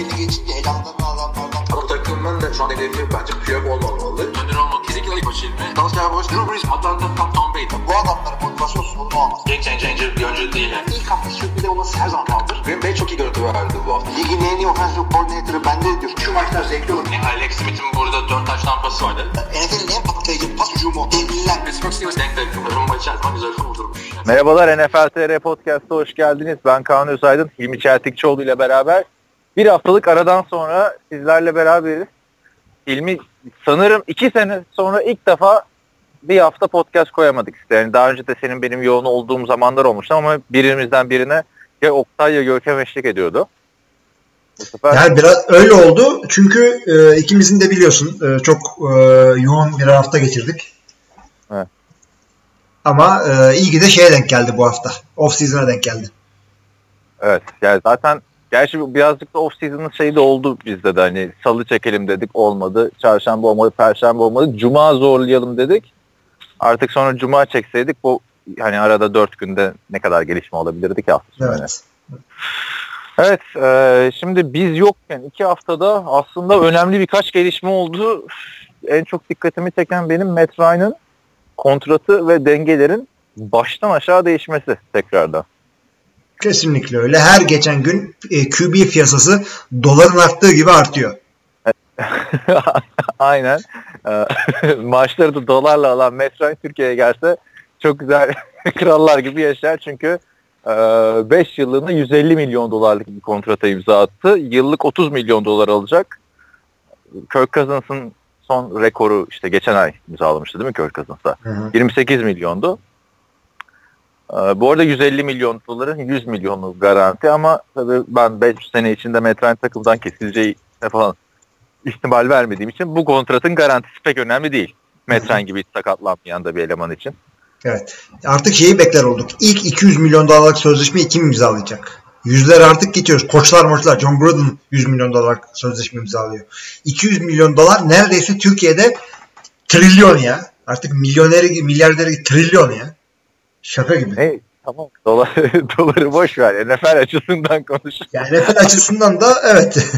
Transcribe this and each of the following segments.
belli geçince elanlarını alanlardan Ama takımın da şu an hedefi bence Piyok olmamalı. Önder olmak kesinlikle ilk başı ilmi. Dalsya Boş, Drew Brees, Atlanta, Tom, Tom Brady. bu adamların motivasyon sorunu olmaz. Game changer bir oyuncu değil. Yani. İlk hafta sürpriz olması her zaman kaldır. Green Bay çok iyi görüntü verdi bu hafta. Ligin en iyi offensive coordinator'ı bende diyor. Şu maçlar zevkli olur. Yani Alex Smith'in burada 4 taş tampası vardı. NFL'in en patlayıcı pas hücumu. Devliler. Pittsburgh Steelers denk denk. Rumba içerisinde güzel kurdurmuş. Merhabalar NFL TR Podcast'a hoş geldiniz. Ben Kaan Özaydın, Hilmi Çeltikçioğlu ile beraber bir haftalık aradan sonra sizlerle beraberiz. Hilmi sanırım iki sene sonra ilk defa bir hafta podcast koyamadık işte. Yani daha önce de senin benim yoğun olduğum zamanlar olmuştu ama birimizden birine ya Oktay ya Görkem eşlik ediyordu. Bu sefer Yani biraz öyle oldu çünkü e, ikimizin de biliyorsun e, çok e, yoğun bir hafta geçirdik. Evet. Ama e, iyi ki de şeye denk geldi bu hafta. Off season'a denk geldi. Evet yani zaten gerçi birazcık da off season'ın şeyi de oldu bizde de hani salı çekelim dedik olmadı. Çarşamba olmadı, perşembe olmadı. Cuma zorlayalım dedik. Artık sonra cuma çekseydik bu hani arada dört günde ne kadar gelişme olabilirdi ki sonu. Evet. Evet e, şimdi biz yokken iki haftada aslında önemli birkaç gelişme oldu. En çok dikkatimi çeken benim Matt Ryan'ın kontratı ve dengelerin baştan aşağı değişmesi tekrardan. Kesinlikle öyle. Her geçen gün e, QB piyasası doların arttığı gibi artıyor. Aynen. Ee, maaşları da dolarla alan Ryan Türkiye'ye gelse çok güzel krallar gibi yaşar çünkü 5 yıllığına 150 milyon dolarlık bir kontrata imza attı. Yıllık 30 milyon dolar alacak. Kirk Cousins'ın son rekoru işte geçen ay imzalamıştı değil mi Kirk Cousins'a? Hı hı. 28 milyondu. Ee, bu arada 150 milyon doların 100 milyonu garanti ama tabii ben 5 sene içinde Metren takımdan kesileceği falan ihtimal vermediğim için bu kontratın garantisi pek önemli değil. Metren gibi sakatlanmayan da bir eleman için. Evet. Artık şeyi bekler olduk. İlk 200 milyon dolarlık sözleşmeyi kim imzalayacak? Yüzler artık geçiyoruz. Koçlar moçlar. John Gruden 100 milyon dolarlık sözleşme imzalıyor. 200 milyon dolar neredeyse Türkiye'de trilyon ya. Artık milyoneri, milyarderi trilyon ya. Şaka gibi. Hey, tamam dolar, doları boş ver. NFL açısından konuş. Yani NFL açısından da evet.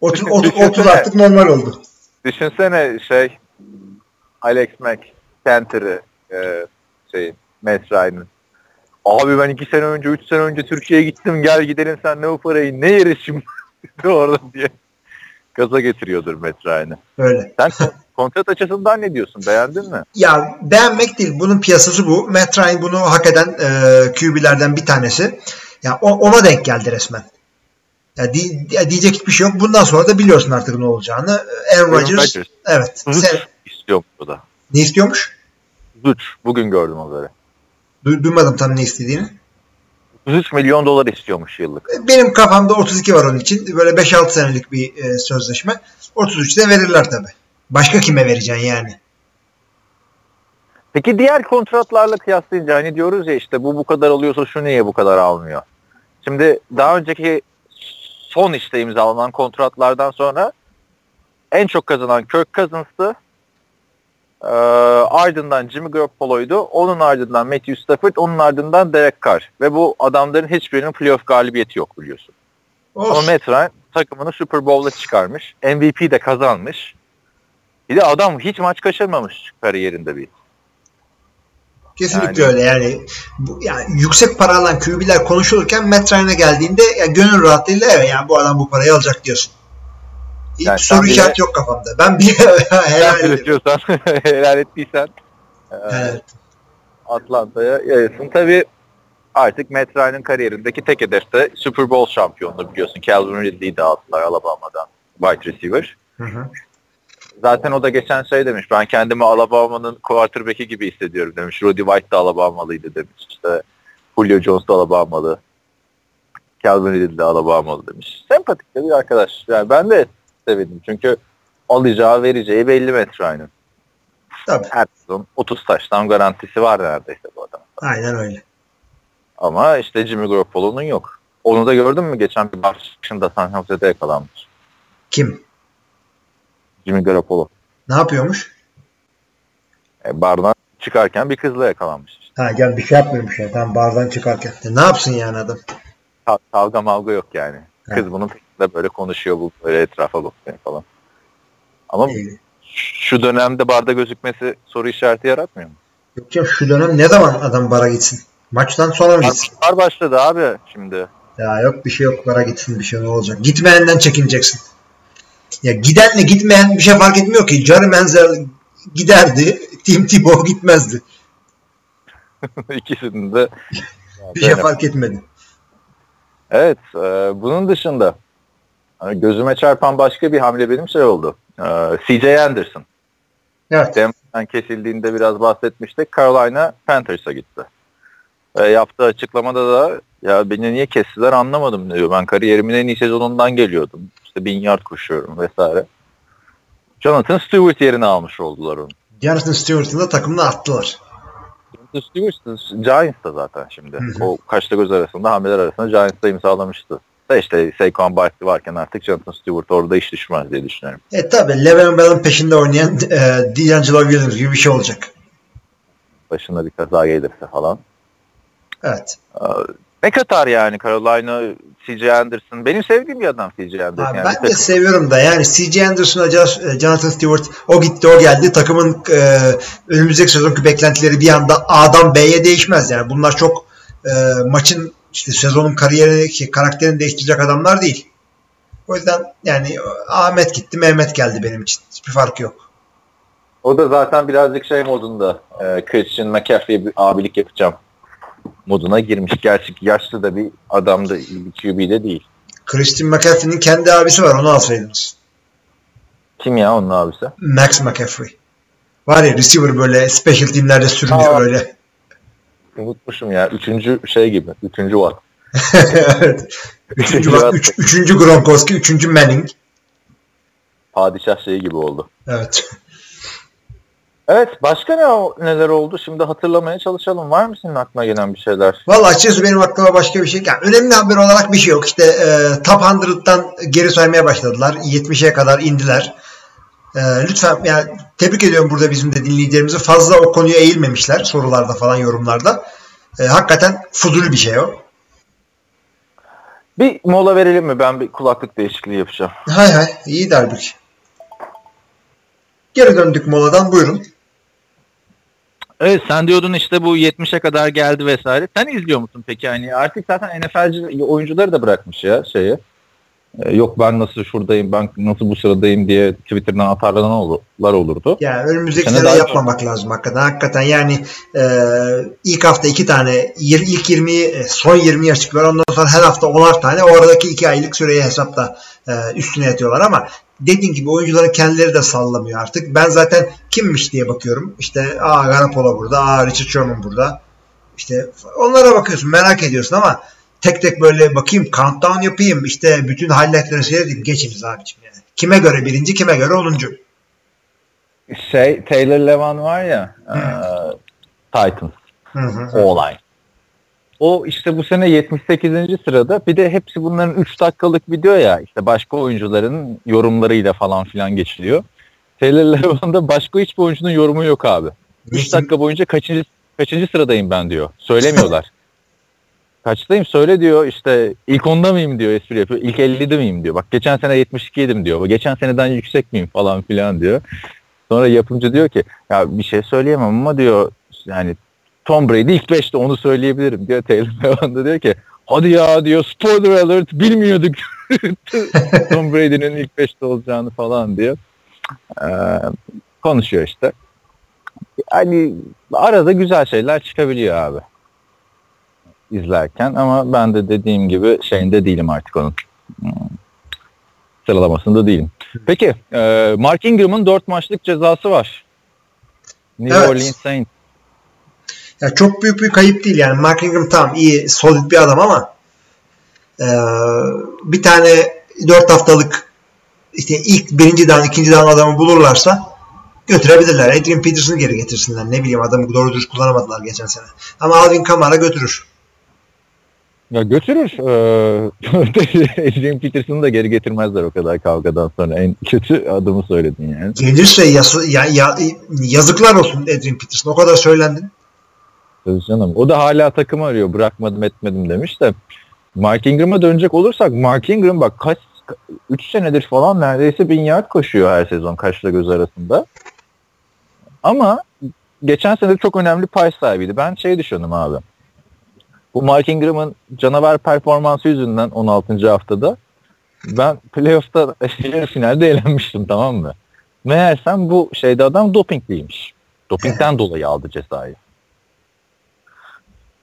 30, 30, 30 Düşünsene. artık normal oldu. Düşünsene şey Alex Mack, Canter'ı e, şey, Matt Ryan'ın. Abi ben iki sene önce, üç sene önce Türkiye'ye gittim. Gel gidelim sen ne bu parayı ne yeriz şimdi orada diye. Gaza getiriyordur Matt Ryan'ı. Öyle. Sen kontrat açısından ne diyorsun? Beğendin mi? Ya beğenmek değil. Bunun piyasası bu. Matt Ryan bunu hak eden e, QB'lerden bir tanesi. Ya o- ona denk geldi resmen. Ya, di- ya diyecek hiçbir şey yok. Bundan sonra da biliyorsun artık ne olacağını. Aaron Rodgers. Evet. Sen, istiyormuş o da. ne istiyormuş? Zuç. Bugün gördüm böyle. Du- duymadım tam ne istediğini. 33 milyon dolar istiyormuş yıllık. Benim kafamda 32 var onun için. Böyle 5-6 senelik bir e, sözleşme. 33'te verirler tabi. Başka kime vereceksin yani? Peki diğer kontratlarla kıyaslayınca hani diyoruz ya işte bu bu kadar alıyorsa şu niye bu kadar almıyor? Şimdi daha önceki son işte imzalanan kontratlardan sonra en çok kazanan Kirk Cousins'tı. Ee, ardından Jimmy Garoppolo'ydu. Onun ardından Matthew Stafford, onun ardından Derek Carr. Ve bu adamların hiçbirinin playoff galibiyeti yok biliyorsun. Ama Olsun. Matt Ryan takımını Super Bowl'a çıkarmış. MVP de kazanmış. Bir de adam hiç maç kaçırmamış kariyerinde bir. Kesinlikle Yani- öyle yani. Bu, yani yüksek para alan QB'ler konuşulurken Matt Ryan'a geldiğinde ya gönül rahatlığıyla evet yani bu adam bu parayı alacak diyorsun. Hiç Yani soru işareti yok kafamda. Ben bir helal üretiyorsan, helal ettiysen e, Evet. Atlanta'ya yayılsın. Tabii artık Matt Ryan'ın kariyerindeki tek hedef de Super Bowl şampiyonluğu biliyorsun. Calvin Ridley'i de aldılar Alabama'dan wide receiver. Hı hı. Zaten o da geçen şey demiş. Ben kendimi Alabama'nın quarterback'i gibi hissediyorum demiş. Rudy White da Alabama'lıydı demiş. İşte Julio Jones da Alabama'lı. Calvin Ridley de Alabama'lı demiş. Sempatik de bir arkadaş. Yani ben de sevindim. Çünkü alacağı vereceği belli Matt Ryan'ın. Tabii. Her sezon 30 taştan garantisi var neredeyse bu adam. Aynen öyle. Ama işte Jimmy Garoppolo'nun yok. Onu da gördün mü? Geçen bir bar çıkışında San Jose'de yakalanmış. Kim? Jimmy Garoppolo. Ne yapıyormuş? E, bardan çıkarken bir kızla yakalanmış. Ha gel bir şey yapmıyormuş ya. Tam bardan çıkarken. E, ne yapsın yani adam? Ka- kavga mavga yok yani. Ha. Kız bunun da böyle konuşuyor bu böyle etrafa bakıyor falan. Ama Ee, şu dönemde barda gözükmesi soru işareti yaratmıyor mu? Yok ya şu dönem ne zaman adam bara gitsin? Maçtan sonra mı gitsin? Bar başladı abi şimdi. Ya yok bir şey yok bara gitsin bir şey ne olacak. Gitmeyenden çekineceksin. Ya gidenle gitmeyen bir şey fark etmiyor ki. Jerry Menzel giderdi. Tim Tebow gitmezdi. İkisinin de. Bir şey fark etmedi. Evet, e, bunun dışında hani gözüme çarpan başka bir hamle benim şey oldu. E, CJ Anderson. Evet. Denver'den kesildiğinde biraz bahsetmiştik. Carolina Panthers'a gitti. E, yaptığı açıklamada da ya beni niye kestiler anlamadım diyor. Ben kariyerimin en iyi sezonundan geliyordum. İşte bin yard koşuyorum vesaire. Jonathan Stewart yerini almış oldular onu. Jonathan Stewart'ın da takımını attılar. Jonathan Stewart Giants'ta zaten şimdi. Hı hı. O kaçta göz arasında hamleler arasında Giants'ta imzalamıştı. Da işte Saquon Barkley varken artık Jonathan Stewart orada iş düşmez diye düşünüyorum. E tabi Le'Veon Bell'in peşinde oynayan e, D'Angelo Williams gibi bir şey olacak. Başına bir kaza gelirse falan. Evet. Ee, Ne kadar yani Carolina, C.J. Anderson. Benim sevdiğim bir adam C.J. Anderson. Abi yani ben de seviyorum da yani C.J. Anderson'a Jo- Jonathan Stewart o gitti o geldi. Takımın e, önümüzdeki sezonki beklentileri bir anda A'dan B'ye değişmez. Yani bunlar çok e, maçın işte sezonun kariyerini karakterini değiştirecek adamlar değil. O yüzden yani Ahmet gitti Mehmet geldi benim için. Hiçbir fark yok. O da zaten birazcık şey modunda. E, Christian McCaffrey'e bir abilik yapacağım moduna girmiş. Gerçi yaşlı da bir adam da QB de değil. Christian McCaffrey'nin kendi abisi var onu alsaydınız. Kim ya onun abisi? Max McCaffrey. Var ya receiver böyle special teamlerde sürünüyor Aa. öyle. Unutmuşum ya. Üçüncü şey gibi. Üçüncü evet. Üçüncü, bak, üç, üçüncü Gronkowski, üçüncü Manning. Padişah şeyi gibi oldu. Evet. Evet başka ne neler oldu? Şimdi hatırlamaya çalışalım. Var mı senin aklına gelen bir şeyler? Vallahi açıkçası benim aklıma başka bir şey. Yani önemli haber olarak bir şey yok. İşte e, Top 100'dan geri saymaya başladılar. 70'e kadar indiler. E, lütfen yani tebrik ediyorum burada bizim de dinleyicilerimizi. Fazla o konuya eğilmemişler sorularda falan yorumlarda. E, hakikaten fuzuli bir şey o. Bir mola verelim mi? Ben bir kulaklık değişikliği yapacağım. Hay hay iyi derdik. Geri döndük moladan buyurun. Evet sen diyordun işte bu 70'e kadar geldi vesaire. Sen izliyor musun peki? Yani artık zaten NFL'ci oyuncuları da bırakmış ya şeyi. Ee, yok ben nasıl şuradayım, ben nasıl bu sıradayım diye Twitter'dan atarlananlar olurdu. Yani önümüzdeki Sene sene yapmamak lazım hakikaten. Hakikaten yani e, ilk hafta iki tane, ilk 20'yi son 20'yi açıklıyorlar. Ondan sonra her hafta 10'ar tane. Oradaki iki aylık süreyi hesapta e, üstüne yatıyorlar ama dediğim gibi oyuncuların kendileri de sallamıyor artık. Ben zaten kimmiş diye bakıyorum. İşte aa Garoppolo burada, aa Richard Sherman burada. İşte onlara bakıyorsun, merak ediyorsun ama tek tek böyle bakayım, countdown yapayım, işte bütün highlightları seyredeyim, geçiniz abicim yani. Kime göre birinci, kime göre onuncu. Şey Taylor Levan var ya e, Titans Hı hı. o olay. O işte bu sene 78. sırada. Bir de hepsi bunların 3 dakikalık video ya. işte başka oyuncuların yorumlarıyla falan filan geçiliyor. Taylor Levan'da başka hiçbir oyuncunun yorumu yok abi. 3 dakika boyunca kaçıncı kaçıncı sıradayım ben diyor. Söylemiyorlar. Kaçtayım söyle diyor işte ilk onda mıyım diyor espri yapıyor. İlk 50'de miyim diyor. Bak geçen sene 72'ydim diyor. Geçen seneden yüksek miyim falan filan diyor. Sonra yapımcı diyor ki ya bir şey söyleyemem ama diyor yani Tom Brady ilk 5'te onu söyleyebilirim diyor. Taylor Lewan da diyor ki hadi ya diyor spoiler alert bilmiyorduk Tom Brady'nin ilk 5'te olacağını falan diyor. Ee, konuşuyor işte. Hani arada güzel şeyler çıkabiliyor abi izlerken ama ben de dediğim gibi şeyinde değilim artık onun. Hmm, Sıralamasında değilim. Peki e, Mark Ingram'ın 4 maçlık cezası var. New Evet. Orleans Saints. Ya çok büyük bir kayıp değil yani. Mark Ingram tamam iyi, solid bir adam ama e, bir tane 4 haftalık işte ilk birinci dan ikinci dan adamı bulurlarsa götürebilirler. Adrian Peterson'ı geri getirsinler. Ne bileyim adamı doğru düz kullanamadılar geçen sene. Ama Alvin Kamara götürür. Ya götürür. Ee, Adrian Peterson'ı da geri getirmezler o kadar kavgadan sonra. En kötü adımı söyledin yani. Gelirse yası, ya, ya- yazıklar olsun Adrian Peterson. O kadar söylendin. Tabii canım. O da hala takım arıyor. Bırakmadım etmedim demiş de. Mark Ingram'a dönecek olursak Mark Ingram bak kaç 3 senedir falan neredeyse 1000 yard koşuyor her sezon kaşla göz arasında. Ama geçen sene çok önemli pay sahibiydi. Ben şey düşündüm abi. Bu Mark Ingram'ın canavar performansı yüzünden 16. haftada ben playoff'ta finalde eğlenmiştim tamam mı? Meğersem bu şeyde adam dopingliymiş. Dopingden dolayı aldı cezayı.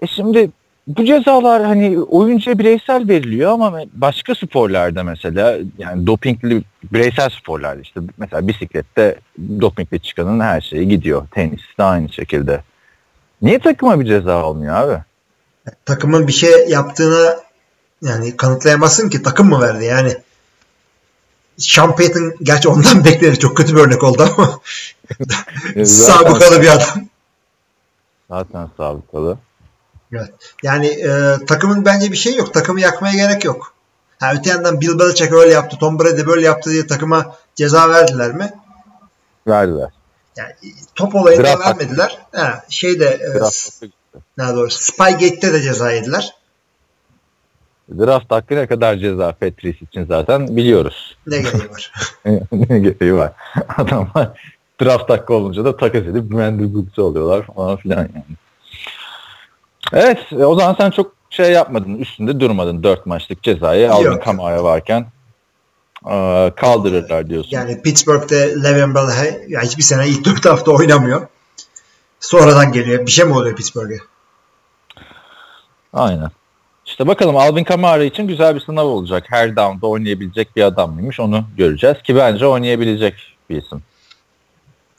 E şimdi bu cezalar hani oyuncuya bireysel veriliyor ama başka sporlarda mesela yani dopingli bireysel sporlarda işte mesela bisiklette dopingli çıkanın her şeyi gidiyor. Tenis de aynı şekilde. Niye takıma bir ceza olmuyor abi? Takımın bir şey yaptığını yani kanıtlayamazsın ki takım mı verdi yani. Sean Payton gerçi ondan beklenir. Çok kötü bir örnek oldu ama sabıkalı bir adam. Zaten sabıkalı. Evet. Yani e, takımın bence bir şey yok. Takımı yakmaya gerek yok. Ha, öte yandan Bill Belichick öyle yaptı, Tom Brady böyle yaptı diye takıma ceza verdiler mi? Verdiler. Yani top olayında Draft vermediler. Ha, şeyde e, Draft, daha doğrusu Spygate'de de ceza yediler. draft hakkı ne kadar ceza Petris için zaten biliyoruz. Ne gereği var? ne gereği var. Adamlar draft hakkı olunca da takas edip Brandon Cooks'u oluyorlar falan filan yani. Evet e, o zaman sen çok şey yapmadın üstünde durmadın dört maçlık cezayı Yok. Kamara varken e, kaldırırlar diyorsun. Yani Pittsburgh'de Le'Veon Bell he- ya hiçbir sene ilk dört hafta oynamıyor. Sonradan geliyor. Bir şey mi oluyor Pittsburgh'e? Aynen. İşte bakalım Alvin Kamara için güzel bir sınav olacak. Her down'da oynayabilecek bir adam mıymış onu göreceğiz. Ki bence oynayabilecek bir isim.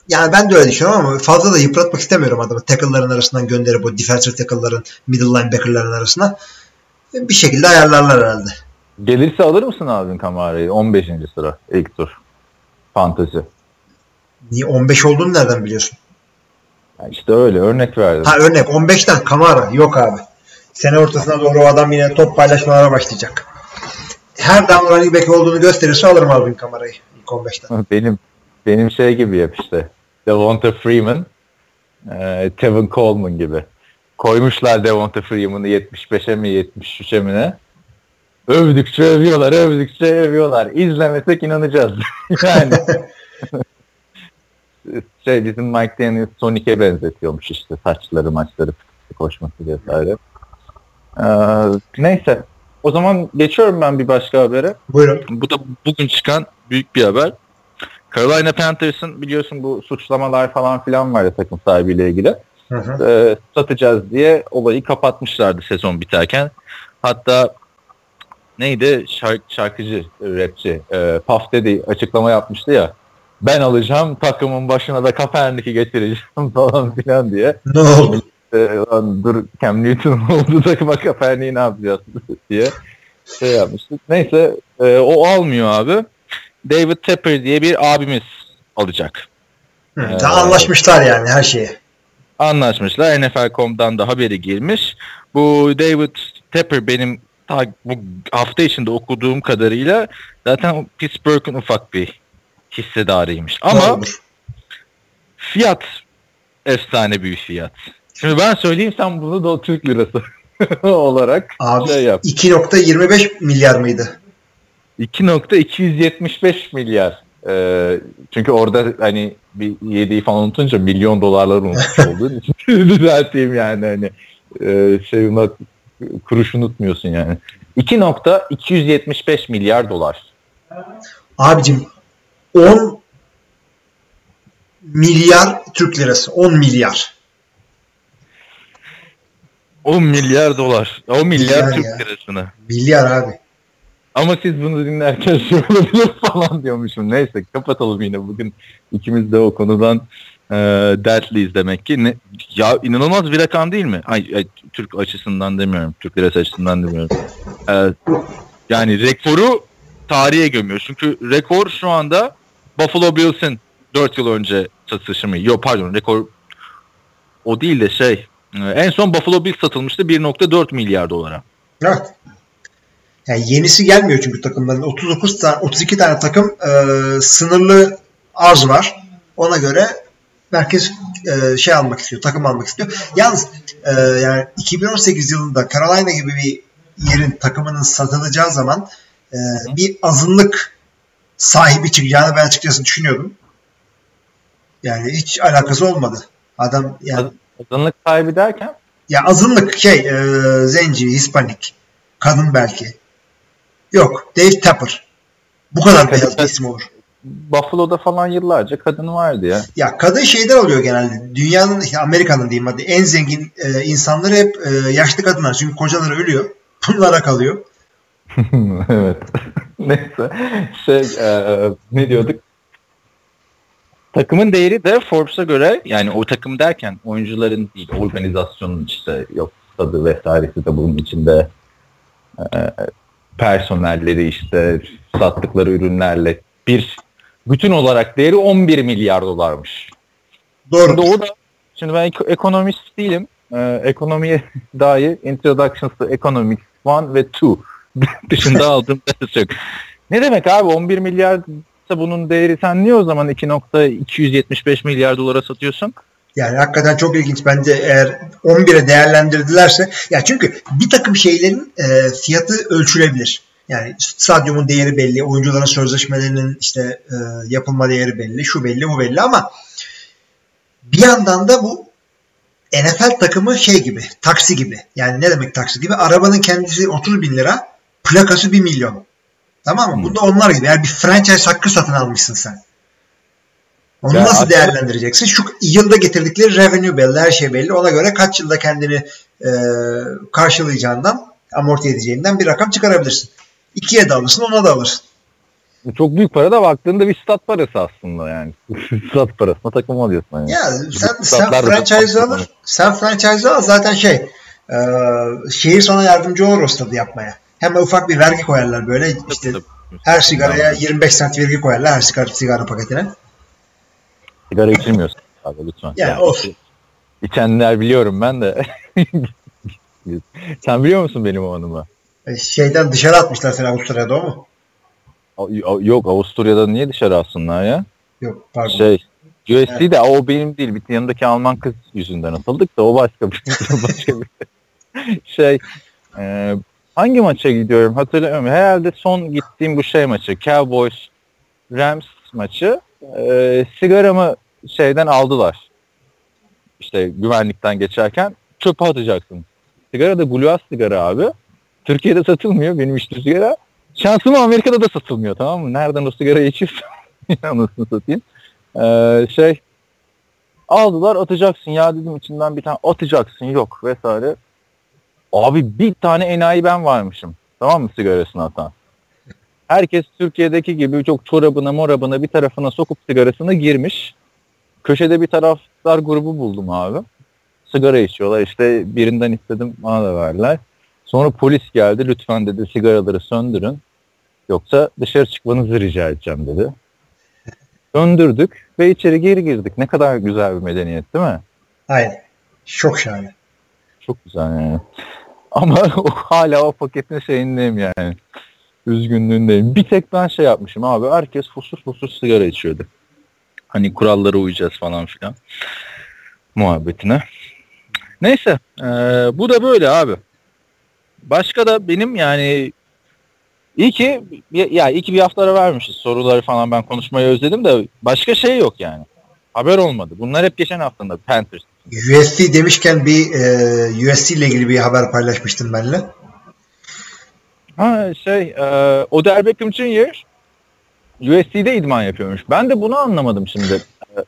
Yani ben de öyle düşünüyorum ama fazla da yıpratmak istemiyorum adamı. Tackle'ların arasından gönderip o defensive tackle'ların middle linebacker'ların arasına. Bir şekilde ayarlarlar herhalde. Gelirse alır mısın Alvin Kamara'yı? 15. sıra ilk tur. Fantezi. Niye 15 olduğunu nereden biliyorsun? Yani işte öyle örnek verdim. Ha örnek 15'ten Kamara. Yok abi. Sene ortasına doğru o adam yine top paylaşmalara başlayacak. Her down running back olduğunu gösterirse alırım Alvin Kamara'yı ilk 15'ten. benim benim şey gibi yap işte. Devonta Freeman, e, Tevin Coleman gibi. Koymuşlar Devonta Freeman'ı 75'e mi 73'e mi ne? Övdükçe övüyorlar, övdükçe övüyorlar. İzlemesek inanacağız. yani şey bizim Mike Daniels Sonic'e benzetiyormuş işte saçları maçları koşması vesaire. Ee, neyse. O zaman geçiyorum ben bir başka habere. Buyurun. Bu da bugün çıkan büyük bir haber. Carolina Panthers'ın biliyorsun bu suçlamalar falan filan var ya takım sahibiyle ilgili. Hı hı. Ee, satacağız diye olayı kapatmışlardı sezon biterken. Hatta neydi şark, şarkıcı, rapçi e, Puff Daddy açıklama yapmıştı ya. Ben alacağım takımın başına da Kaepernick'i getireceğim falan filan diye. Ne oldu? E, lan dur Cam Newton oldu takıma Kaepernick'i ne yapacağız diye şey yapmıştık. Neyse e, o almıyor abi. David Tepper diye bir abimiz alacak. Hı, Ee, anlaşmışlar yani her şeye. Anlaşmışlar. NFL.com'dan da haberi girmiş. Bu David Tepper benim ta, bu hafta içinde okuduğum kadarıyla zaten Pittsburgh'ın ufak bir hissedarıymış. Ama Doğrudur. fiyat efsane bir fiyat. Şimdi ben söyleyeyim sen bunu da Türk lirası olarak Abi şey yap. 2.25 milyar mıydı? 2.275 milyar. Ee, çünkü orada hani bir 7'yi falan unutunca milyon dolarlar unutmuş olduğun için düzelteyim yani hani e, şey unut, kuruş unutmuyorsun yani. 2.275 milyar dolar. Abicim 10 milyar Türk lirası. 10 milyar. 10 milyar dolar. 10 milyar, Milyar Türk ya. lirasını. Milyar abi. Ama siz bunu dinlerken şey olabilir falan diyormuşum. Neyse kapatalım yine bugün ikimiz de o konudan e, dertliyiz demek ki. Ne, ya inanılmaz bir rakam değil mi? Ay, ay, Türk açısından demiyorum. Türk lirası açısından demiyorum. E, yani rekoru tarihe gömüyor. Çünkü rekor şu anda Buffalo Bills'in 4 yıl önce satışı mı? Yok pardon rekor o değil de şey e, en son Buffalo Bills satılmıştı 1.4 milyar dolara. Evet. Yani yenisi gelmiyor çünkü takımların. 39 tane, 32 tane takım e, sınırlı arz var. Ona göre herkes e, şey almak istiyor, takım almak istiyor. Yalnız e, yani 2018 yılında Carolina gibi bir yerin takımının satılacağı zaman e, bir azınlık sahibi çıkacağını ben açıkçası düşünüyordum. Yani hiç alakası olmadı. Adam yani Azınlık sahibi derken ya azınlık şey e, zenci, hispanik, kadın belki. Yok. Dave Tapper. Bu kadar Kadın- beyaz bir isim olur. Buffalo'da falan yıllarca kadın vardı ya. Ya kadın şeyden oluyor genelde. Dünyanın, Amerika'nın diyeyim hadi en zengin e, insanları hep e, yaşlı kadınlar. Çünkü kocaları ölüyor. Bunlara kalıyor. evet. Neyse. Şey, e, ne diyorduk? Takımın değeri de Forbes'a göre yani o takım derken oyuncuların değil organizasyonun işte yok stadı vesairesi de bunun içinde e, personelleri işte sattıkları ürünlerle bir bütün olarak değeri 11 milyar dolarmış. Doğru. Şimdi o da şimdi ben ek- ekonomist değilim. Ee, ekonomiye dair Introductions to Economics 1 ve 2 dışında aldığım ders yok. Ne demek abi 11 milyar bunun değeri sen niye o zaman 2.275 milyar dolara satıyorsun? Yani hakikaten çok ilginç. Bence eğer 11'e değerlendirdilerse ya çünkü bir takım şeylerin e, fiyatı ölçülebilir. Yani stadyumun değeri belli, oyuncuların sözleşmelerinin işte e, yapılma değeri belli, şu belli, bu belli ama bir yandan da bu NFL takımı şey gibi, taksi gibi. Yani ne demek taksi gibi? Arabanın kendisi 30 bin lira, plakası 1 milyon. Tamam mı? Bu da onlar gibi. Yani bir franchise hakkı satın almışsın sen. Onu Ya nasıl değerlendireceksin? Şu yılda getirdikleri revenue belli, her şey belli. Ona göre kaç yılda kendini e, karşılayacağından, amorti edeceğinden bir rakam çıkarabilirsin. İkiye de alırsın, ona da alırsın. Çok büyük para da baktığında bir stat parası aslında yani. stat parasına takım alıyorsun. Yani. Ya sen, sen franchise çok- al, sen franchise al zaten şey, e, şehir sana yardımcı olur o stadı yapmaya. Hemen ufak bir vergi koyarlar böyle işte her sigaraya 25 cent vergi koyarlar her sigara, sigara paketine. Sigara içilmiyorsun abi lütfen. Yani olsun. İçenler biliyorum ben de. Sen biliyor musun benim o anımı? E, Şeyden dışarı atmışlar seni Avusturya'da o mu? Yok Avusturya'da niye dışarı alsınlar ya? Yok pardon. Şey USC'de o benim değil. Bir yanındaki Alman kız yüzünden atıldık da o başka bir başka bir şey. e, hangi maça gidiyorum hatırlamıyorum. Herhalde son gittiğim bu şey maçı. Cowboys Rams maçı. E, sigaramı şeyden aldılar. İşte güvenlikten geçerken çöpe atacaksın. Sigara da Gluas sigara abi. Türkiye'de satılmıyor benim içtiğim sigara. Şansıma Amerika'da da satılmıyor tamam mı? Nereden o sigarayı içiyorsun? Anasını satayım. Ee, şey aldılar atacaksın ya dedim içinden bir tane atacaksın yok vesaire. Abi bir tane enayi ben varmışım. Tamam mı sigarasını atan? Herkes Türkiye'deki gibi çok çorabına morabına bir tarafına sokup sigarasını girmiş. Köşede bir taraftar grubu buldum abi. Sigara içiyorlar işte birinden istedim bana da verdiler. Sonra polis geldi lütfen dedi sigaraları söndürün. Yoksa dışarı çıkmanızı rica edeceğim dedi. Söndürdük ve içeri geri girdik. Ne kadar güzel bir medeniyet değil mi? Aynen. Çok şahane. Çok güzel yani. Ama o, hala o paketin şeyindeyim yani. Üzgünlüğündeyim. Bir tek ben şey yapmışım abi. Herkes fosur fosur sigara içiyordu. Hani kurallara uyacağız falan filan. Muhabbetine. Neyse. eee, bu da böyle abi. Başka da benim yani iyi ki ya iyi ki bir hafta vermişiz. Soruları falan ben konuşmayı özledim de başka şey yok yani. Haber olmadı. Bunlar hep geçen haftada Panthers. UFC demişken bir e, UFC ile ilgili bir haber paylaşmıştım benimle. Ha şey e, Odell Beckham Jr. USC'de idman yapıyormuş. Ben de bunu anlamadım şimdi. E,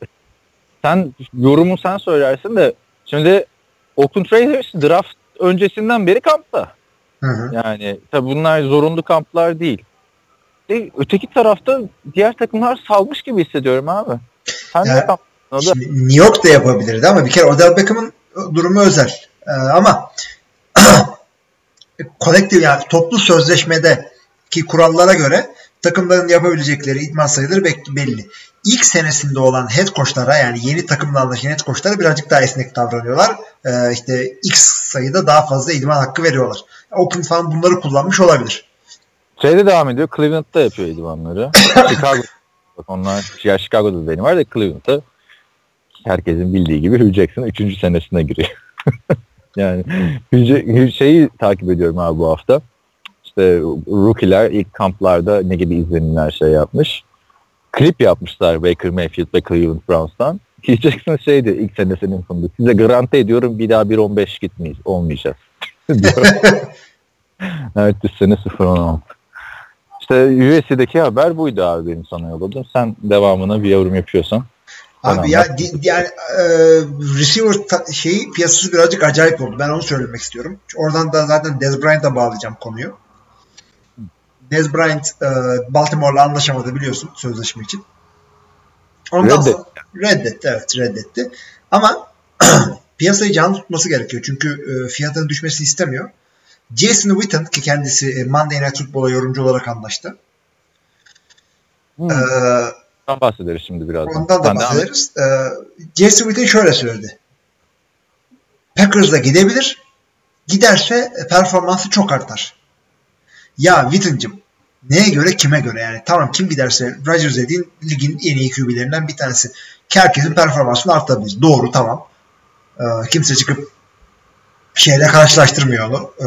sen yorumu sen söylersin de şimdi Oakland Raiders draft öncesinden beri kampta. Hı hı. Yani tabi bunlar zorunlu kamplar değil. De, öteki tarafta diğer takımlar salmış gibi hissediyorum abi. Sen Ya, Şimdi New York da yapabilirdi ama bir kere Odell Beckham'ın durumu özel. Ee, ama kolektif yani toplu sözleşmede ki kurallara göre takımların yapabilecekleri idman sayıları belli. İlk senesinde olan head coachlara yani yeni takımla anlaşan head coachlara birazcık daha esnek davranıyorlar. Ee, işte X sayıda daha fazla idman hakkı veriyorlar. Oakland falan bunları kullanmış olabilir. Şeyde devam ediyor. Cleveland'da yapıyor idmanları. Chicago. Onlar ya Chicago'da da benim var da Cleveland'da herkesin bildiği gibi Hugh Jackson 3. senesine giriyor. yani Hugh- şeyi takip ediyorum abi bu hafta. İşte rookie'ler ilk kamplarda ne gibi izlenimler şey yapmış. Klip yapmışlar Baker Mayfield ve Cleveland Browns'tan. Hugh Jackson şeydi ilk senesinin sonunda. Size garanti ediyorum bir daha 1-15 gitmeyiz. Olmayacağız. Evet bu sene 0-16. İşte USC'deki haber buydu abi benim sana yolladım. Sen devamına bir yorum yapıyorsan. Abi ya di- yani e, receiver ta- şeyi piyasası birazcık acayip oldu. Ben onu söylemek istiyorum. Oradan da zaten Dez Bryant'a bağlayacağım konuyu. Dez Bryant e, Baltimore'la anlaşamadı biliyorsun sözleşme için. Ondan Reddetti. sonra reddetti evet reddetti. Ama piyasayı canlı tutması gerekiyor. Çünkü e, fiyatının düşmesini istemiyor. Jason Witten ki kendisi e, Monday Night Football'a yorumcu olarak anlaştı. Hmm. E, Ondan bahsederiz şimdi birazdan. Ondan da bahsederiz. Ee, Jason Witten şöyle söyledi. Packers'da gidebilir. Giderse performansı çok artar. Ya Witten'cım neye göre kime göre yani tamam kim giderse Rodgers dediğin ligin en iyi QB'lerinden bir tanesi. Herkesin performansını artabilir. Doğru tamam. Ee, kimse çıkıp şeyle karşılaştırmıyor onu. E,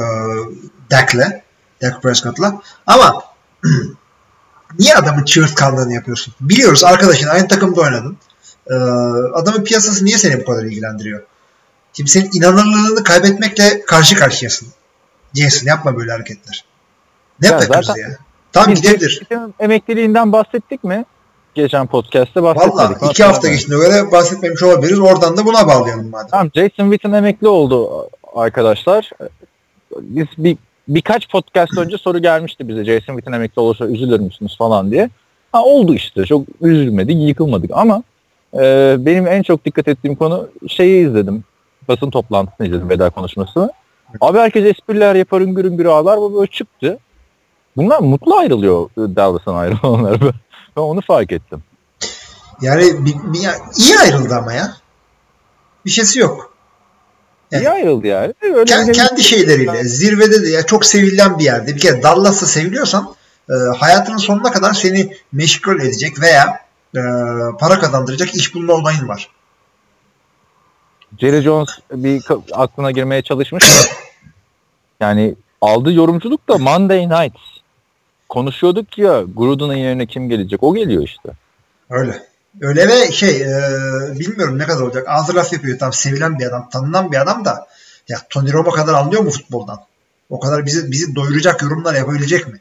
Dak'le. Dak Prescott'la. Ama niye adamın çığırtkanlığını yapıyorsun? Biliyoruz arkadaşın aynı takımda oynadın. Ee, adamın piyasası niye seni bu kadar ilgilendiriyor? Şimdi senin inanırlılığını kaybetmekle karşı karşıyasın. Jason yapma böyle hareketler. Ne Ya zaten- ya? Tam gidebilir. Emekliliğinden bahsettik mi? Geçen podcast'te bahsetmedik. Valla iki hafta geçtiğine göre bahsetmemiş olabiliriz. Oradan da buna bağlayalım madem. Tamam Jason Witten emekli oldu arkadaşlar. Biz bir birkaç podcast önce soru gelmişti bize Jason Witten emekli olursa üzülür müsünüz falan diye. Ha oldu işte çok üzülmedik yıkılmadık ama e, benim en çok dikkat ettiğim konu şeyi izledim. Basın toplantısını izledim veda konuşmasını. Abi herkes espriler yapar üngür üngür ağlar bu böyle çıktı. Bunlar mutlu ayrılıyor Dallas'tan ayrılanlar. Ben ben onu fark ettim. Yani bir, bir- iyi ayrıldı ama ya. Bir şeysi yok. Evet. İyi ayrıldı yani. Öyle Kend- bir- kendi şeyleriyle zirvede de ya çok sevilen bir yerde. Bir kere Dallas'ta seviliyorsan e, hayatının sonuna kadar seni meşgul edecek veya e, para kazandıracak iş bulma olayın var. Jerry Jones bir aklına girmeye çalışmış yani aldığı yorumculuk da Monday Night. Konuşuyorduk ya Gruden'ın yerine kim gelecek? O geliyor işte. Öyle. Öyle ve şey e, bilmiyorum ne kadar olacak. Ağzı laf yapıyor. Tam sevilen bir adam, tanınan bir adam da ya Tony Romo kadar anlıyor mu futboldan? O kadar bizi bizi doyuracak yorumlar yapabilecek mi?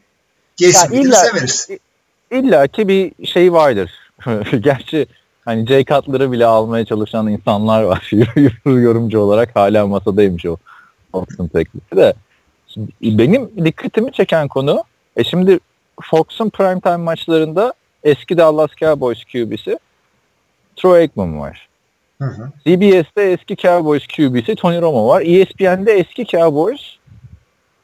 Jason Ya Witten'i illa- severiz. İlla ki bir şey vardır. Gerçi hani Jay Cutler'ı bile almaya çalışan insanlar var. Yorumcu olarak hala masadaymış o Fox'un teklifi de. Şimdi benim dikkatimi çeken konu e şimdi Fox'un primetime maçlarında eski Dallas Cowboys QB'si Troy Aikman var. Hı hı. CBS'te eski Cowboys QB'si Tony Romo var. ESPN'de eski Cowboys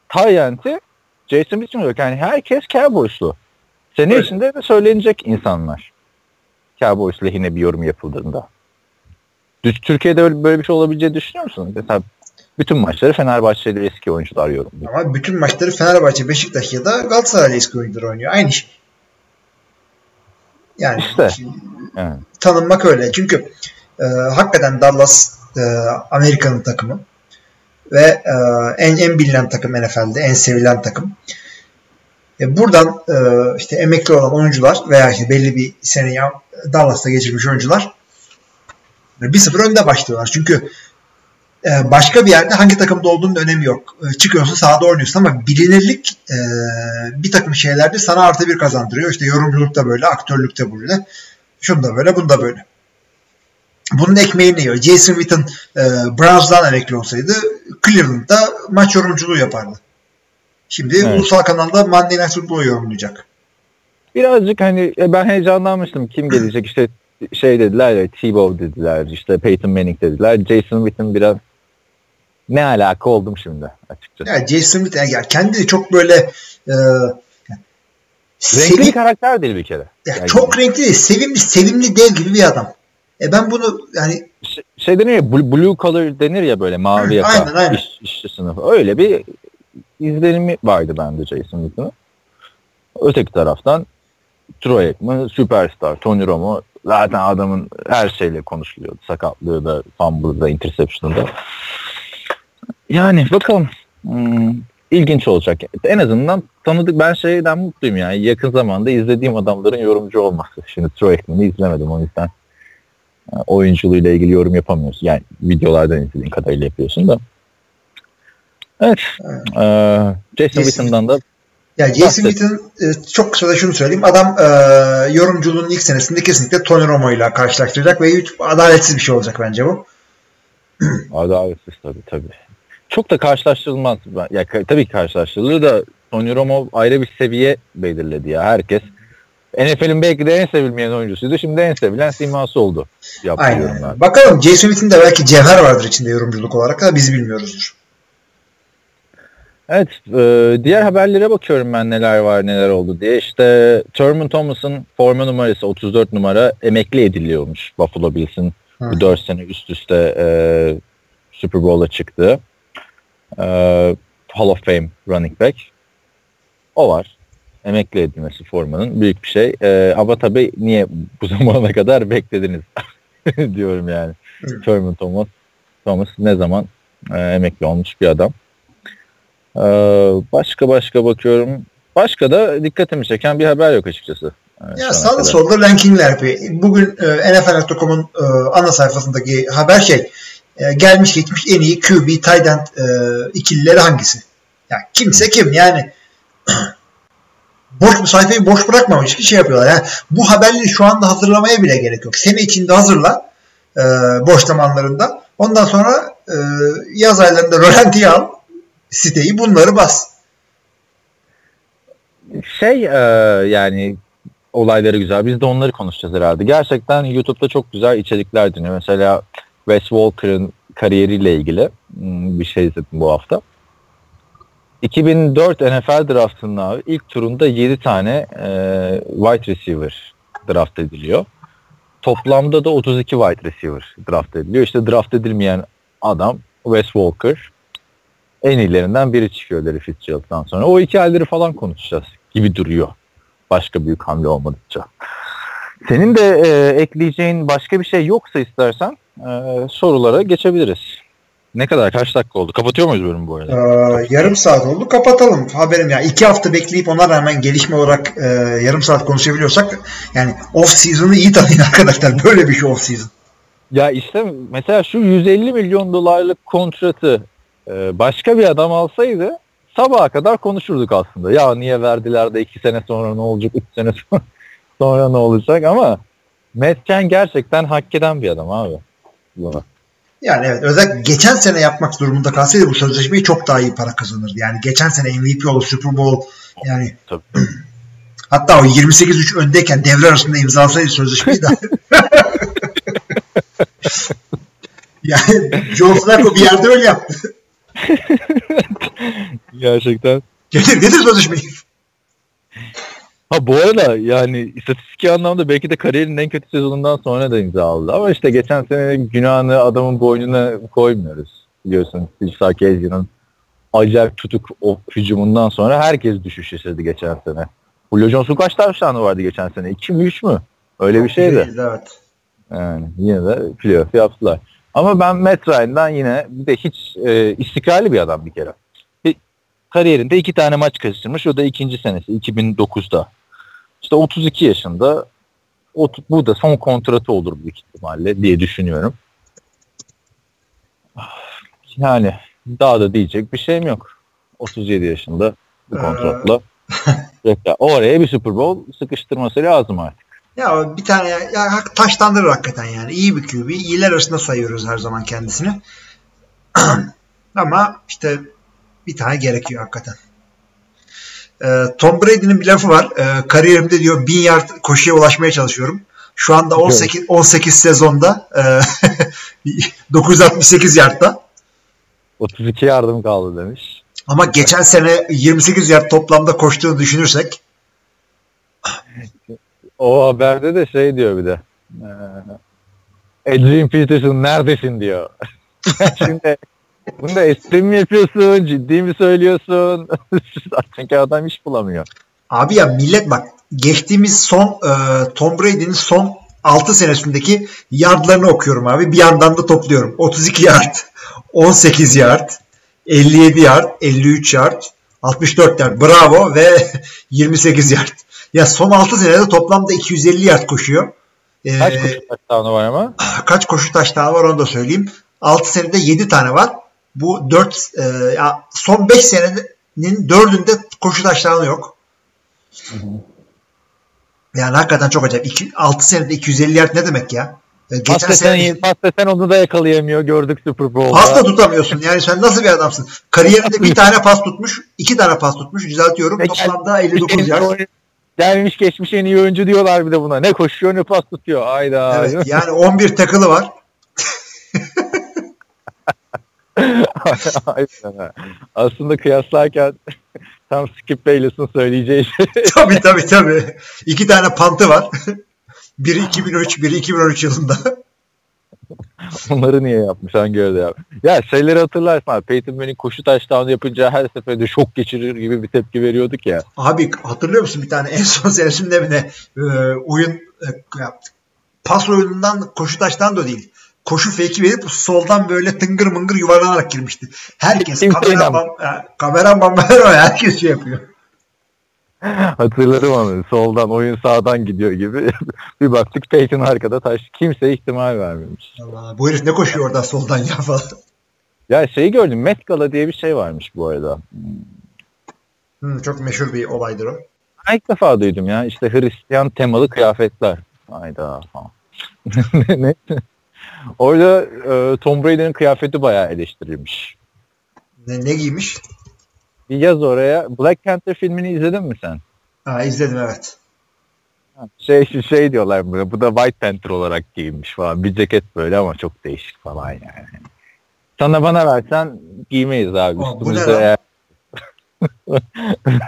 Tyent'i Jason Witten yok. Yani herkes Cowboys'lu. Sene Evet. içinde de söylenecek insanlar. Cowboys lehine bir yorum yapıldığında. Türkiye'de öyle, böyle bir şey olabileceğini düşünüyor musun? Mesela bütün maçları Fenerbahçeli eski oyuncular yorumluyor. Ama bütün maçları Fenerbahçe, Beşiktaş ya da Galatasaray eski oyuncular oynuyor. Aynı şey. Yani İşte. Yani. tanınmak öyle. Çünkü e, hakikaten Dallas e, Amerika'nın takımı ve e, en en bilinen takım NFL'de, en sevilen takım. E, buradan e, işte emekli olan oyuncular veya işte belli bir seneyi Dallas'ta geçirmiş oyuncular e, 1-0 önde başlıyorlar. Çünkü başka bir yerde hangi takımda olduğunun önemi yok. E, çıkıyorsun sahada oynuyorsun ama bilinirlik e, bir takım şeylerde sana artı bir kazandırıyor. İşte yorumculukta böyle, aktörlükte böyle. Şunda böyle, bunda böyle. Bunun ekmeğini yiyor. Jason Witten e, Browns'dan emekli olsaydı Cleveland'da maç yorumculuğu yapardı. Şimdi Evet. ulusal kanalda Monday Night Football yorumlayacak. Birazcık hani e, ben heyecanlanmıştım. Kim gelecek işte şey dediler ya Tebow dediler işte Peyton Manning dediler. Jason Witten biraz ne alaka oldum şimdi açıkçası. Ya Jason Witten ya kendini çok böyle e, Renkli sevi- bir karakter değil bir kere. ya Yani çok renkli değil, sevimli, sevimli dev gibi bir adam. E ben bunu yani şey, şey denir ya blue, blue collar denir ya böyle mavi Hı, yaka aynen, aynen. iş, işçi sınıfı. Öyle bir izlenimi vardı bende Jason Witten'ın. Öteki taraftan Troy Aikman, süperstar, Tony Romo zaten adamın her şeyle konuşuluyordu. Sakatlığı da, fumble'ı da, interception'ı da. Yani bakalım. Hmm, ilginç olacak. En azından tanıdık ben şeyden mutluyum yani yakın zamanda izlediğim adamların yorumcu olması. Şimdi Troy Aikman'ı izlemedim o yüzden e, oyunculuğuyla ilgili yorum yapamıyorsun. Yani videolardan izlediğin kadarıyla yapıyorsun da. Evet. Ee, Jason Jason Witten'dan da Yani Jason Witten e, çok kısa da şunu söyleyeyim. Adam e, yorumculuğun ilk senesinde kesinlikle Tony Romo ile karşılaştıracak ve hiç adaletsiz bir şey olacak bence bu. adaletsiz tabii tabii. Çok da karşılaştırılmaz. Ya ka- tabii ki karşılaştırılır da Tony Romo ayrı bir seviye belirledi ya. Herkes NFL'in belki de en sevilmeyen oyuncusuydu. Şimdi en sevilen siması oldu. Aynen. Bakalım Jason Witten'in de belki cevher vardır içinde yorumculuk olarak da biz bilmiyoruzdur. Evet, e, diğer haberlere bakıyorum ben neler var neler oldu diye. İşte Thurman Thomas'ın forma numarası 34 numara emekli ediliyormuş Buffalo Bills'in bu 4 sene üst üste e, Super Bowl'a çıktı. E, Hall of Fame running back. O var. Emekli edilmesi formanın büyük bir şey. E, ama tabii niye bu zamana kadar beklediniz diyorum yani. Hı. Thurman Thomas, Thomas ne zaman e, emekli olmuş bir adam. Ee, başka başka bakıyorum. Başka da dikkatimi çeken bir haber yok açıkçası. Ee, Ya sağda solda rankingler yapıyor. Bugün e, NFL.com'un e, ana sayfasındaki haber şey e, gelmiş geçmiş en iyi QB tight end e, ikilileri hangisi? Ya kimse kim yani boş sayfayı boş bırakmamış ki şey yapıyorlar. Yani bu haberleri şu anda hazırlamaya bile gerek yok. Sene içinde hazırla e, boş zamanlarında. Ondan sonra e, yaz aylarında rölantiye al siteyi bunları bas. Şey e, yani olayları güzel. Biz de onları konuşacağız herhalde. Gerçekten YouTube'da çok güzel içerikler dinliyor. Mesela Wes Walker'ın kariyeriyle ilgili hmm, bir şey izledim bu hafta. 2004 NFL draftının abi ilk turunda 7 tane e, wide receiver draft ediliyor. Toplamda da 32 wide receiver draft ediliyor. İşte draft edilmeyen adam Wes Walker en iyilerinden biri çıkıyor Larry Fitzgerald'dan sonra. O hikayeleri falan konuşacağız gibi duruyor. Başka büyük hamle olmadıkça. Senin de e, ekleyeceğin başka bir şey yoksa istersen e, sorulara geçebiliriz. Ne kadar? Kaç dakika oldu? Kapatıyor muyuz bölümü bu arada? Ee, yarım saat oldu. Kapatalım. Haberim ya. iki hafta bekleyip ona rağmen gelişme olarak e, yarım saat konuşabiliyorsak yani off season'ı iyi tanıyın arkadaşlar. Böyle bir şey off season. Ya işte mesela şu 150 milyon dolarlık kontratı e, başka bir adam alsaydı sabaha kadar konuşurduk aslında. Ya niye verdiler de 2 sene sonra ne olacak, 3 sene sonra, sonra ne olacak ama Metken gerçekten hak eden bir adam abi. Bunu. Yani evet özellikle geçen sene yapmak durumunda kalsaydı bu sözleşmeyi çok daha iyi para kazanırdı. Yani geçen sene MVP olur, Super Bowl yani Tabii. hatta o 28-3 öndeyken devre arasında imzalasaydı sözleşmeyi de yani Joe Flacco bir yerde öyle yaptı. Gerçekten. Getir getir sözleşmeyi. Ha bu arada yani istatistik anlamda belki de kariyerinin en kötü sezonundan sonra da imza aldı. Ama işte geçen sene günahını adamın boynuna koymuyoruz. Biliyorsun Steve Sarkisian'ın acayip tutuk o hücumundan sonra herkes düşüş yaşadı geçen sene. Julio Jones'un kaç tavşanı vardı geçen sene? 2 mi 3 mü? Öyle bir şeydi. Değildi, Evet. Yani yine de playoff yaptılar. Ama ben Matt Ryan'dan yine bir de hiç e, istikrarlı bir adam bir kere. Kariyerinde iki tane maç kaçırmış. O da ikinci senesi 2009'da. İşte 32 yaşında o, bu da son kontratı olur büyük ihtimalle diye düşünüyorum. Yani daha da diyecek bir şeyim yok. 37 yaşında bu Ee, kontratla. Ya Oraya bir Super Bowl sıkıştırması lazım artık. Ya bir tane ya, ya taşlandırır hakikaten yani. İyi bir QB. İyiler arasında sayıyoruz her zaman kendisini. Ama işte bir tane gerekiyor hakikaten. Ee, Tom Brady'nin bir lafı var. Ee, kariyerimde diyor bin yard koşuya ulaşmaya çalışıyorum. Şu anda 18 18 sezonda e, 968 yardta. 32 yardım kaldı demiş. Ama geçen sene 28 yard toplamda koştuğunu düşünürsek O haberde de şey diyor bir de. Ee, Adrian Peterson neredesin diyor. Şimdi bunu da espri mi yapıyorsun, ciddi mi söylüyorsun? Çünkü adam iş bulamıyor. Abi ya millet bak geçtiğimiz son e, Tom Brady'nin son 6 senesindeki yardlarını okuyorum abi. Bir yandan da topluyorum. 32 yard, 18 yard, 57 yard, 53 yard, 64 yard. Bravo ve 28 yard. Ya son 6 senede toplamda 250 yard koşuyor. Ee, Kaç koşu touchdown'u var ama? kaç koşu taştağı var onu da söyleyeyim. 6 senede 7 tane var. Bu 4 e, ya son 5 senenin 4'ünde koşu taştağı yok. Yani hakikaten çok acayip. 2, 6 senede 250 yard ne demek ya? E, Geçen Pas sene desen, pas desen onu da yakalayamıyor. Gördük Super Bowl'da. pas da tutamıyorsun. Yani sen nasıl bir adamsın? Kariyerinde bir tane pas tutmuş, iki tane pas tutmuş. Düzeltiyorum. Ve Toplamda 59 gelmiş, yard. gelmiş geçmiş en iyi oyuncu diyorlar bir de buna. Ne koşuyor ne pas tutuyor. Hayda. Evet, yani 11 tackle'ı var. Aynen. Aslında kıyaslarken tam Skip Bayless'ın söyleyeceği şey. tabii tabii tabii. İki tane pantı var. biri 2003, biri 2013 yılında. Onları niye yapmış hangi öyle yap? Ya şeyleri hatırlarsın abi. Peyton Manning koşu taştan yapınca her seferinde şok geçirir gibi bir tepki veriyorduk ya. Abi hatırlıyor musun bir tane en son senesinde mi ne e, oyun e, yaptık. Pas oyunundan koşu taştan da değil. Koşu fake'i verip soldan böyle tıngır mıngır yuvarlanarak girmişti. Herkes kameraman, e, kameraman herkes şey yapıyor. Hatırlarım onu. Soldan oyun sağdan gidiyor gibi. bir baktık Peyton arkada taş. Kimse ihtimal vermemiş. Allah, bu herif ne koşuyor oradan soldan ya falan. Ya şeyi gördüm. Met Gala diye bir şey varmış bu arada. Hı, çok meşhur bir olaydır o. Ben ilk defa duydum ya. İşte Hristiyan temalı kıyafetler. Hayda falan. ne? Orada e, Tom Brady'nin kıyafeti bayağı eleştirilmiş. Ne, ne giymiş? Bir yaz oraya. Black Panther filmini izledin mi sen? Ha, izledim evet. Şey şey diyorlar buna. Bu da White Panther olarak giyinmiş falan. Bir ceket böyle ama çok değişik falan yani. Sana bana versen giymeyiz abi. Aa, bu ne lan?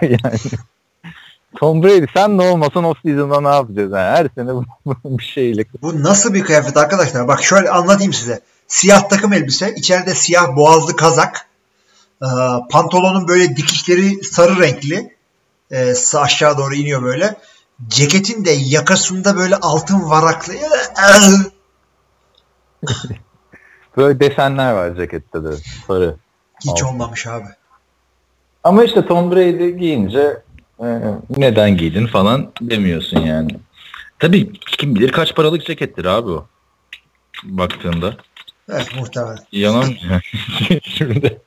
yani. Tom Brady sen ne olmasan o season'da ne yapacağız? Yani her sene bir şeyle. Bu nasıl bir kıyafet arkadaşlar? Bak şöyle anlatayım size. Siyah takım elbise, içeride siyah boğazlı kazak, Ee, pantolonun böyle dikişleri sarı renkli, sağ aşağı doğru iniyor böyle. Ceketin de yakasında böyle altın varaklı. Böyle desenler var cekette de sarı. Hiç Altın. olmamış abi. Ama işte Tom Brady giyince e, neden giydin falan demiyorsun yani. Tabii kim bilir kaç paralık cekettir abi o. Baktığında. Evet muhtemelen. Yalan? Şimdi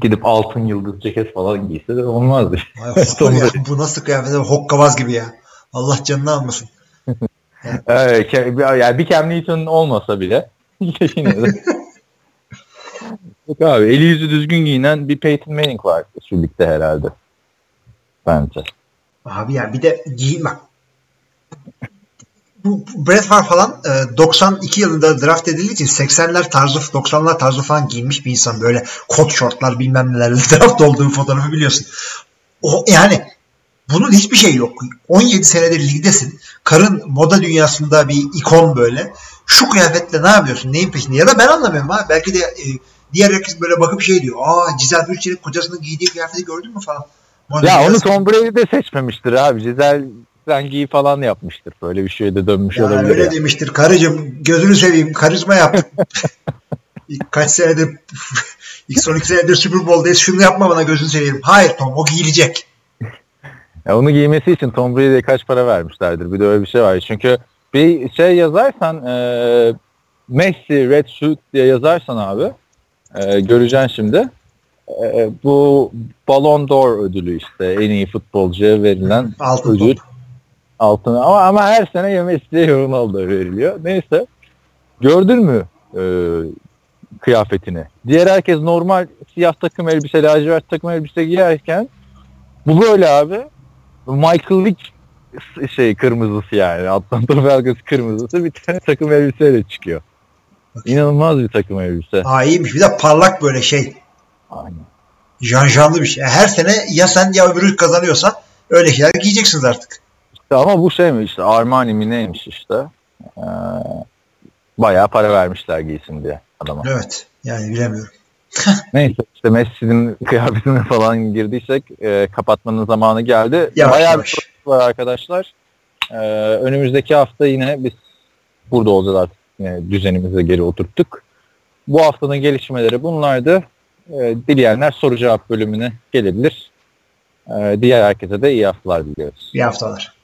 gidip altın yıldız ceket falan giyse de olmazdı. Ay, ya, bu nasıl kıyafet? Hokkabaz gibi ya. Allah canını almasın. Evet, yani bir Cam Newton olmasa bile yine de. Yok abi eli yüzü düzgün giyinen bir Peyton Manning var şu ligde herhalde. Bence. Abi ya bir de giyin bak. Bu bu Brett Favre falan e, 92 yılında draft edildiği için 80'ler tarzı 90'lar tarzı falan giyinmiş bir insan. Böyle kot şortlar bilmem nelerle draft olduğu fotoğrafı biliyorsun. O yani bunun hiçbir şey yok. 17 senedir ligdesin. Karın moda dünyasında bir ikon böyle. Şu kıyafetle ne yapıyorsun? Neyin peşinde? Ya da ben anlamıyorum ha. Belki de e, diğer herkes böyle bakıp şey diyor. Aa Cizel Büyükçelik kocasının giydiği kıyafeti gördün mü falan. Ya onu Tom Brady de seçmemiştir abi. Cizel rengi falan yapmıştır. Böyle bir şeye de dönmüş Ya olabilir. öyle ya. demiştir. Karıcığım gözünü seveyim karizma yap. Kaç senedir ilk son iki senedir Super Bowl'dayız. Şunu yapma bana gözünü seveyim. Hayır Tom o giyilecek. Ya onu giymesi için Tom Brady'ye kaç para vermişlerdir. Bir de öyle bir şey var. Çünkü bir şey yazarsan e, Messi Red Shoot diye yazarsan abi e, göreceksin şimdi. E, bu Ballon d'Or ödülü işte en iyi futbolcuya verilen Altın ödül. top. Altına ama ama her sene ya Messi'ye ya Ronaldo'ya veriliyor. Neyse. Gördün mü e, kıyafetini? Diğer herkes normal siyah takım elbise, lacivert takım elbise giyerken bu böyle abi. Michael Vick şey kırmızısı yani. Atlanta Falcons kırmızısı bir tane takım elbiseyle çıkıyor. İnanılmaz bir takım elbise. Aa iyiymiş. Bir de parlak böyle şey. Aynen. Janjanlı bir şey. Her sene ya sen ya öbürü kazanıyorsa öyle şeyler giyeceksiniz artık. İşte ama bu şey mi işte Armani mi neymiş işte. Ee, bayağı para vermişler giysin diye adama. Evet. Yani bilemiyorum. Neyse işte Messi'nin kıyafetine falan girdiysek e, kapatmanın zamanı geldi. Yavaş Bayağı yavaş. bir var arkadaşlar. Ee, önümüzdeki hafta yine biz burada olacağız artık. Yine düzenimize geri oturttuk. Bu haftanın gelişmeleri bunlardı. Ee, dileyenler soru cevap bölümüne gelebilir. Ee, diğer herkese de iyi haftalar diliyoruz. İyi haftalar.